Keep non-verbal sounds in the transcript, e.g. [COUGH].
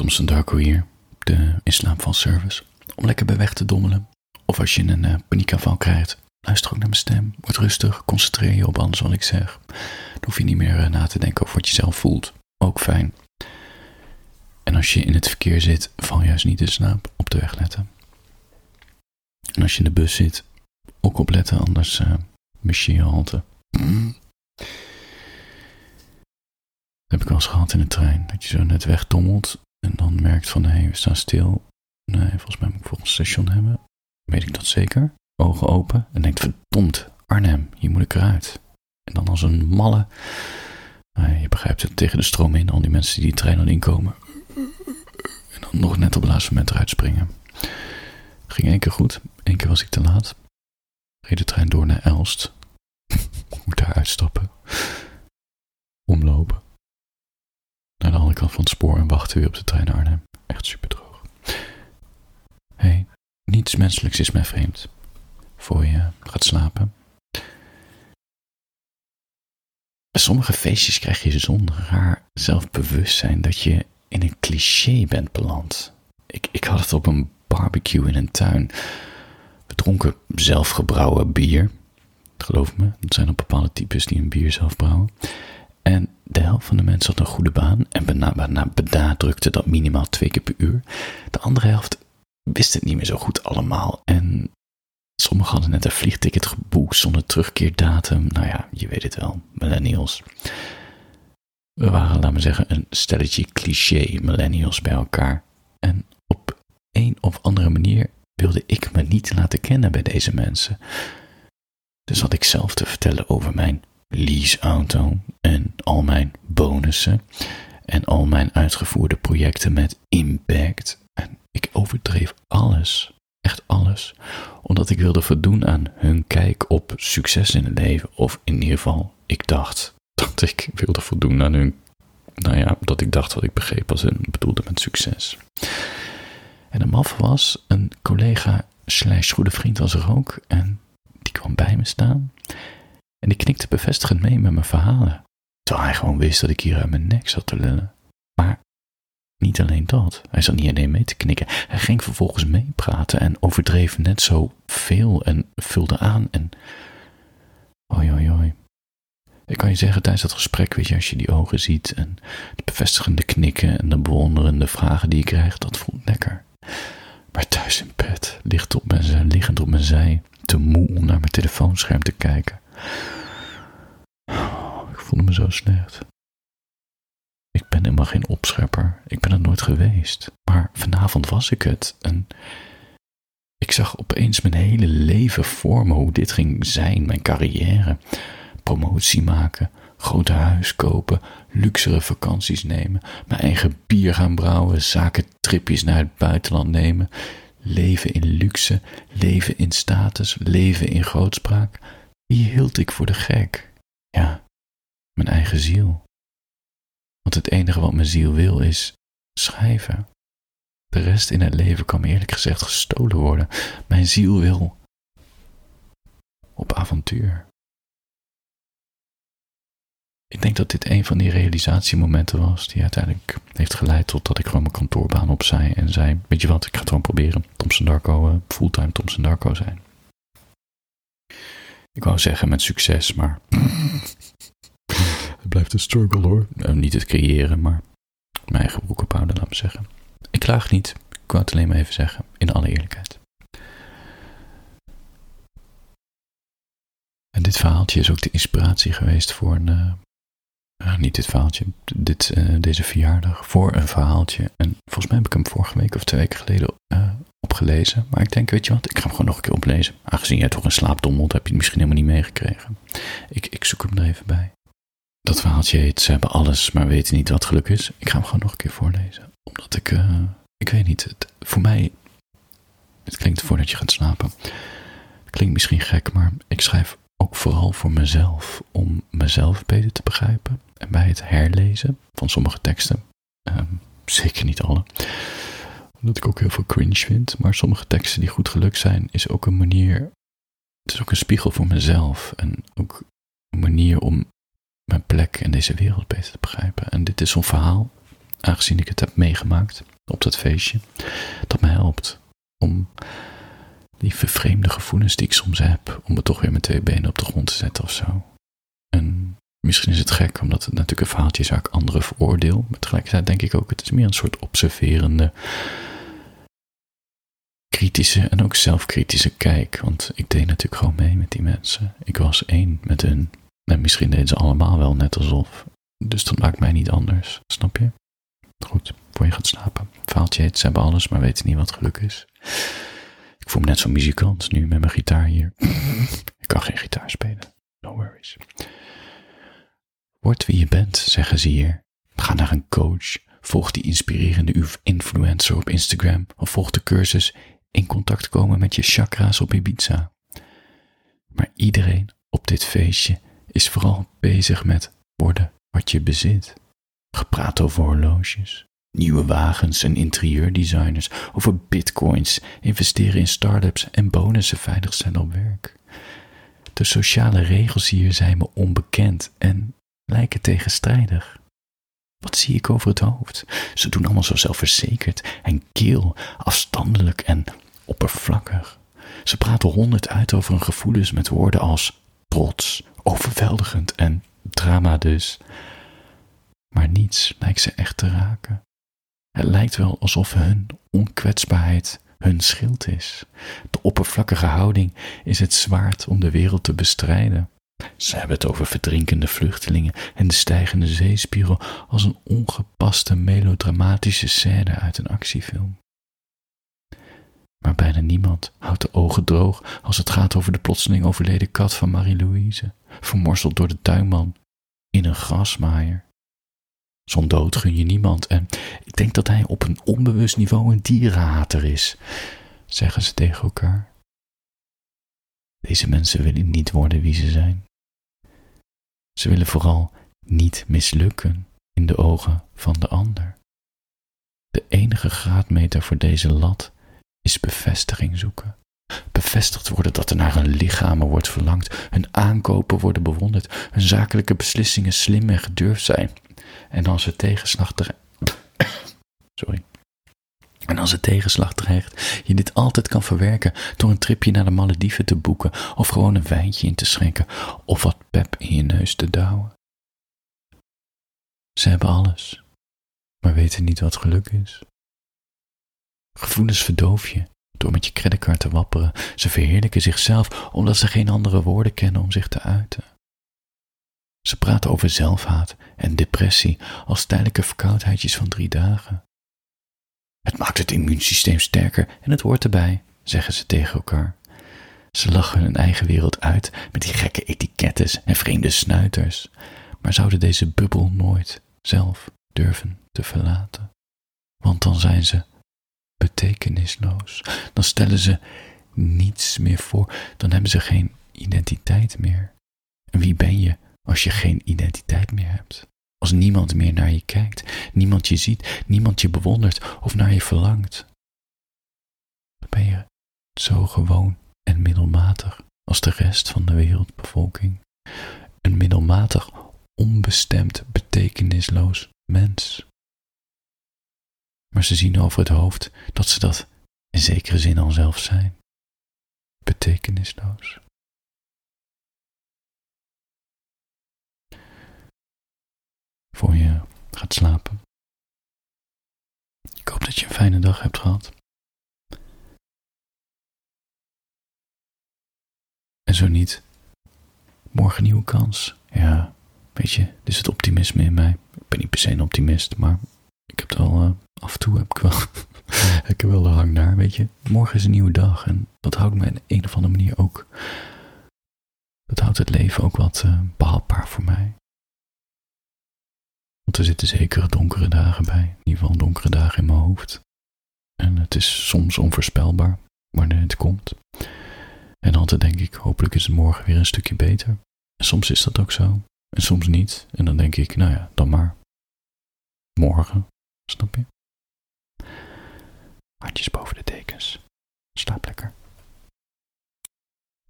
Thompson Darko hier, de inslaapvalservice. Om lekker bij weg te dommelen. Of als je een uh, paniekaanval krijgt, luister ook naar mijn stem. Word rustig, concentreer je op alles wat ik zeg. Dan hoef je niet meer uh, na te denken over wat je zelf voelt. Ook fijn. En als je in het verkeer zit, val juist niet in slaap. Op de weg letten. En als je in de bus zit, ook opletten, anders uh, mis je je halte. Heb ik wel eens gehad in de trein. Dat je zo net wegdommelt en dan merkt van, hé, we staan stil. Nee, volgens mij moet ik volgens station hebben. Weet ik dat zeker? Ogen open en denkt, verdomd, Arnhem, hier moet ik eruit. En dan als een malle, nou, je begrijpt het, tegen de stroom in, al die mensen die die trein dan inkomen. En dan nog net op het laatste moment eruit springen. Ging één keer goed, één keer was ik te laat. Reed de trein door naar Elst. [LAUGHS] moet daar uitstappen. Van het spoor en wachten weer op de trein naar Arnhem. Echt super droog. Hé, hey, niets menselijks is mij vreemd. Voor je gaat slapen. Bij sommige feestjes krijg je zo'n raar zelfbewustzijn dat je in een cliché bent beland. Ik, ik had het op een barbecue in een tuin. We dronken zelfgebrouwen bier. Geloof me, het zijn ook bepaalde types die een bier zelf brouwen. En de helft van de mensen had een goede baan en benadrukte dat minimaal twee keer per uur. De andere helft wist het niet meer zo goed allemaal. En sommigen hadden net een vliegticket geboekt zonder terugkeerdatum. Nou ja, je weet het wel, millennials. We waren, laten we zeggen, een stelletje cliché millennials bij elkaar. En op een of andere manier wilde ik me niet laten kennen bij deze mensen. Dus had ik zelf te vertellen over mijn leaseauto en al mijn bonussen en al mijn uitgevoerde projecten met impact. En ik overdreef alles, echt alles, omdat ik wilde voldoen aan hun kijk op succes in het leven. Of in ieder geval, ik dacht dat ik wilde voldoen aan hun, nou ja, dat ik dacht wat ik begreep als hun bedoelde met succes. En de maf was, een collega slash goede vriend was er ook en die kwam bij me staan. En die knikte bevestigend mee met mijn verhalen. Terwijl hij gewoon wist dat ik hier uit mijn nek zat te lullen. Maar niet alleen dat. Hij zat niet alleen mee te knikken. Hij ging vervolgens meepraten en overdreef net zo veel en vulde aan. En. Oi, oi, oi. Ik kan je zeggen, tijdens dat gesprek, weet je, als je die ogen ziet en de bevestigende knikken en de bewonderende vragen die je krijgt, dat voelt lekker. Maar thuis in bed, licht op mijn liggend op mijn zij, te moe om naar mijn telefoonscherm te kijken. Voelde me zo slecht. Ik ben helemaal geen opschepper. Ik ben het nooit geweest. Maar vanavond was ik het. En ik zag opeens mijn hele leven voor me hoe dit ging zijn. Mijn carrière. Promotie maken. Grote huis kopen. Luxere vakanties nemen. Mijn eigen bier gaan brouwen. Zaken tripjes naar het buitenland nemen. Leven in luxe. Leven in status. Leven in grootspraak. Wie hield ik voor de gek? Ja, mijn eigen ziel. Want het enige wat mijn ziel wil is schrijven. De rest in het leven kan me eerlijk gezegd gestolen worden. Mijn ziel wil op avontuur. Ik denk dat dit een van die realisatiemomenten was die uiteindelijk heeft geleid tot dat ik gewoon mijn kantoorbaan opzij en zei, weet je wat, ik ga het gewoon proberen, Thompson Darko, uh, fulltime Thompson Darko zijn. Ik wou zeggen met succes, maar blijft een struggle hoor. Nou, niet het creëren, maar mijn eigen broek ophouden, laat me zeggen. Ik klaag niet, ik wou het alleen maar even zeggen, in alle eerlijkheid. En dit verhaaltje is ook de inspiratie geweest voor een. Uh, uh, niet dit verhaaltje, dit, uh, deze verjaardag, voor een verhaaltje. En volgens mij heb ik hem vorige week of twee weken geleden opgelezen. Maar ik denk, weet je wat, ik ga hem gewoon nog een keer oplezen. Aangezien jij toch een slaap dommelt, heb je het misschien helemaal niet meegekregen. Ik, ik zoek hem er even bij. Dat verhaaltje heet Ze hebben alles, maar weten niet wat geluk is. Ik ga hem gewoon nog een keer voorlezen. Omdat ik, uh, ik weet niet, voor mij, het klinkt voordat je gaat slapen. Klinkt misschien gek, maar ik schrijf ook vooral voor mezelf. Om mezelf beter te begrijpen. En bij het herlezen van sommige teksten, um, zeker niet alle, omdat ik ook heel veel cringe vind. Maar sommige teksten die goed gelukt zijn, is ook een manier. Het is ook een spiegel voor mezelf. En ook een manier om deze wereld beter te begrijpen. En dit is zo'n verhaal, aangezien ik het heb meegemaakt. op dat feestje, dat me helpt om die vervreemde gevoelens die ik soms heb, om me toch weer met twee benen op de grond te zetten of zo. En misschien is het gek, omdat het natuurlijk een verhaaltje is waar ik anderen veroordeel. Maar tegelijkertijd denk ik ook, het is meer een soort observerende, kritische en ook zelfkritische kijk. Want ik deed natuurlijk gewoon mee met die mensen. Ik was één met hun. En misschien deden ze allemaal wel net alsof. Dus dat maakt mij niet anders, snap je? Goed, voor je gaat slapen. Verhaaltje heet, ze hebben alles, maar weten niet wat geluk is. Ik voel me net zo'n muzikant nu met mijn gitaar hier. [LAUGHS] ik kan geen gitaar spelen. No worries. Word wie je bent, zeggen ze hier. Ga naar een coach. Volg die inspirerende influencer op Instagram. Of volg de cursus in contact komen met je chakra's op Ibiza. Maar iedereen op dit feestje is vooral bezig met worden wat je bezit. Gepraat over horloges, nieuwe wagens en interieurdesigners, over bitcoins, investeren in start-ups en bonussen veilig zijn op werk. De sociale regels hier zijn me onbekend en lijken tegenstrijdig. Wat zie ik over het hoofd? Ze doen allemaal zo zelfverzekerd en keel, afstandelijk en oppervlakkig. Ze praten honderd uit over hun gevoelens met woorden als trots, overweldigend en drama dus. Maar niets lijkt ze echt te raken. Het lijkt wel alsof hun onkwetsbaarheid hun schild is. De oppervlakkige houding is het zwaard om de wereld te bestrijden. Ze hebben het over verdrinkende vluchtelingen en de stijgende zeespiegel als een ongepaste melodramatische scène uit een actiefilm. Maar bijna niemand houdt de ogen droog als het gaat over de plotseling overleden kat van Marie-Louise, vermorseld door de tuinman in een grasmaaier. Zo'n dood gun je niemand en ik denk dat hij op een onbewust niveau een dierenhater is, zeggen ze tegen elkaar. Deze mensen willen niet worden wie ze zijn. Ze willen vooral niet mislukken in de ogen van de ander. De enige graadmeter voor deze lat is bevestiging zoeken. Bevestigd worden dat er naar hun lichamen wordt verlangd, hun aankopen worden bewonderd, hun zakelijke beslissingen slim en gedurfd zijn. En als er tegenslag dreigt. [COUGHS] Sorry. En als er tegenslag dreigt, je dit altijd kan verwerken door een tripje naar de Malediven te boeken of gewoon een wijntje in te schenken of wat pep in je neus te douwen. Ze hebben alles, maar weten niet wat geluk is. Gevoelens verdoof je door met je creditcard te wapperen. Ze verheerlijken zichzelf omdat ze geen andere woorden kennen om zich te uiten. Ze praten over zelfhaat en depressie als tijdelijke verkoudheidjes van drie dagen. Het maakt het immuunsysteem sterker en het hoort erbij, zeggen ze tegen elkaar. Ze lachen hun eigen wereld uit met die gekke etikettes en vreemde snuiters, maar zouden deze bubbel nooit zelf durven te verlaten. Want dan zijn ze betekenisloos. Dan stellen ze niets meer voor. Dan hebben ze geen identiteit meer. En wie ben je als je geen identiteit meer hebt? Als niemand meer naar je kijkt, niemand je ziet, niemand je bewondert of naar je verlangt. Dan ben je zo gewoon en middelmatig als de rest van de wereldbevolking. Een middelmatig, onbestemd, betekenisloos mens. Maar ze zien over het hoofd dat ze dat in zekere zin al zelf zijn. Betekenisloos. Voor je gaat slapen. Ik hoop dat je een fijne dag hebt gehad. En zo niet, morgen nieuwe kans. Ja, weet je, dit is het optimisme in mij. Ik ben niet per se een optimist, maar ik heb het al uh, af en toe heb ik wel, ik heb wel de hang naar, weet je. Morgen is een nieuwe dag en dat houdt me in een of andere manier ook, dat houdt het leven ook wat uh, behapbaar voor mij. Want er zitten zekere donkere dagen bij, in ieder geval donkere dagen in mijn hoofd. En het is soms onvoorspelbaar wanneer het komt. En altijd denk ik, hopelijk is het morgen weer een stukje beter. En soms is dat ook zo. En soms niet. En dan denk ik, nou ja, dan maar. Morgen. Snap je? Handjes boven de dekens. Slaap lekker.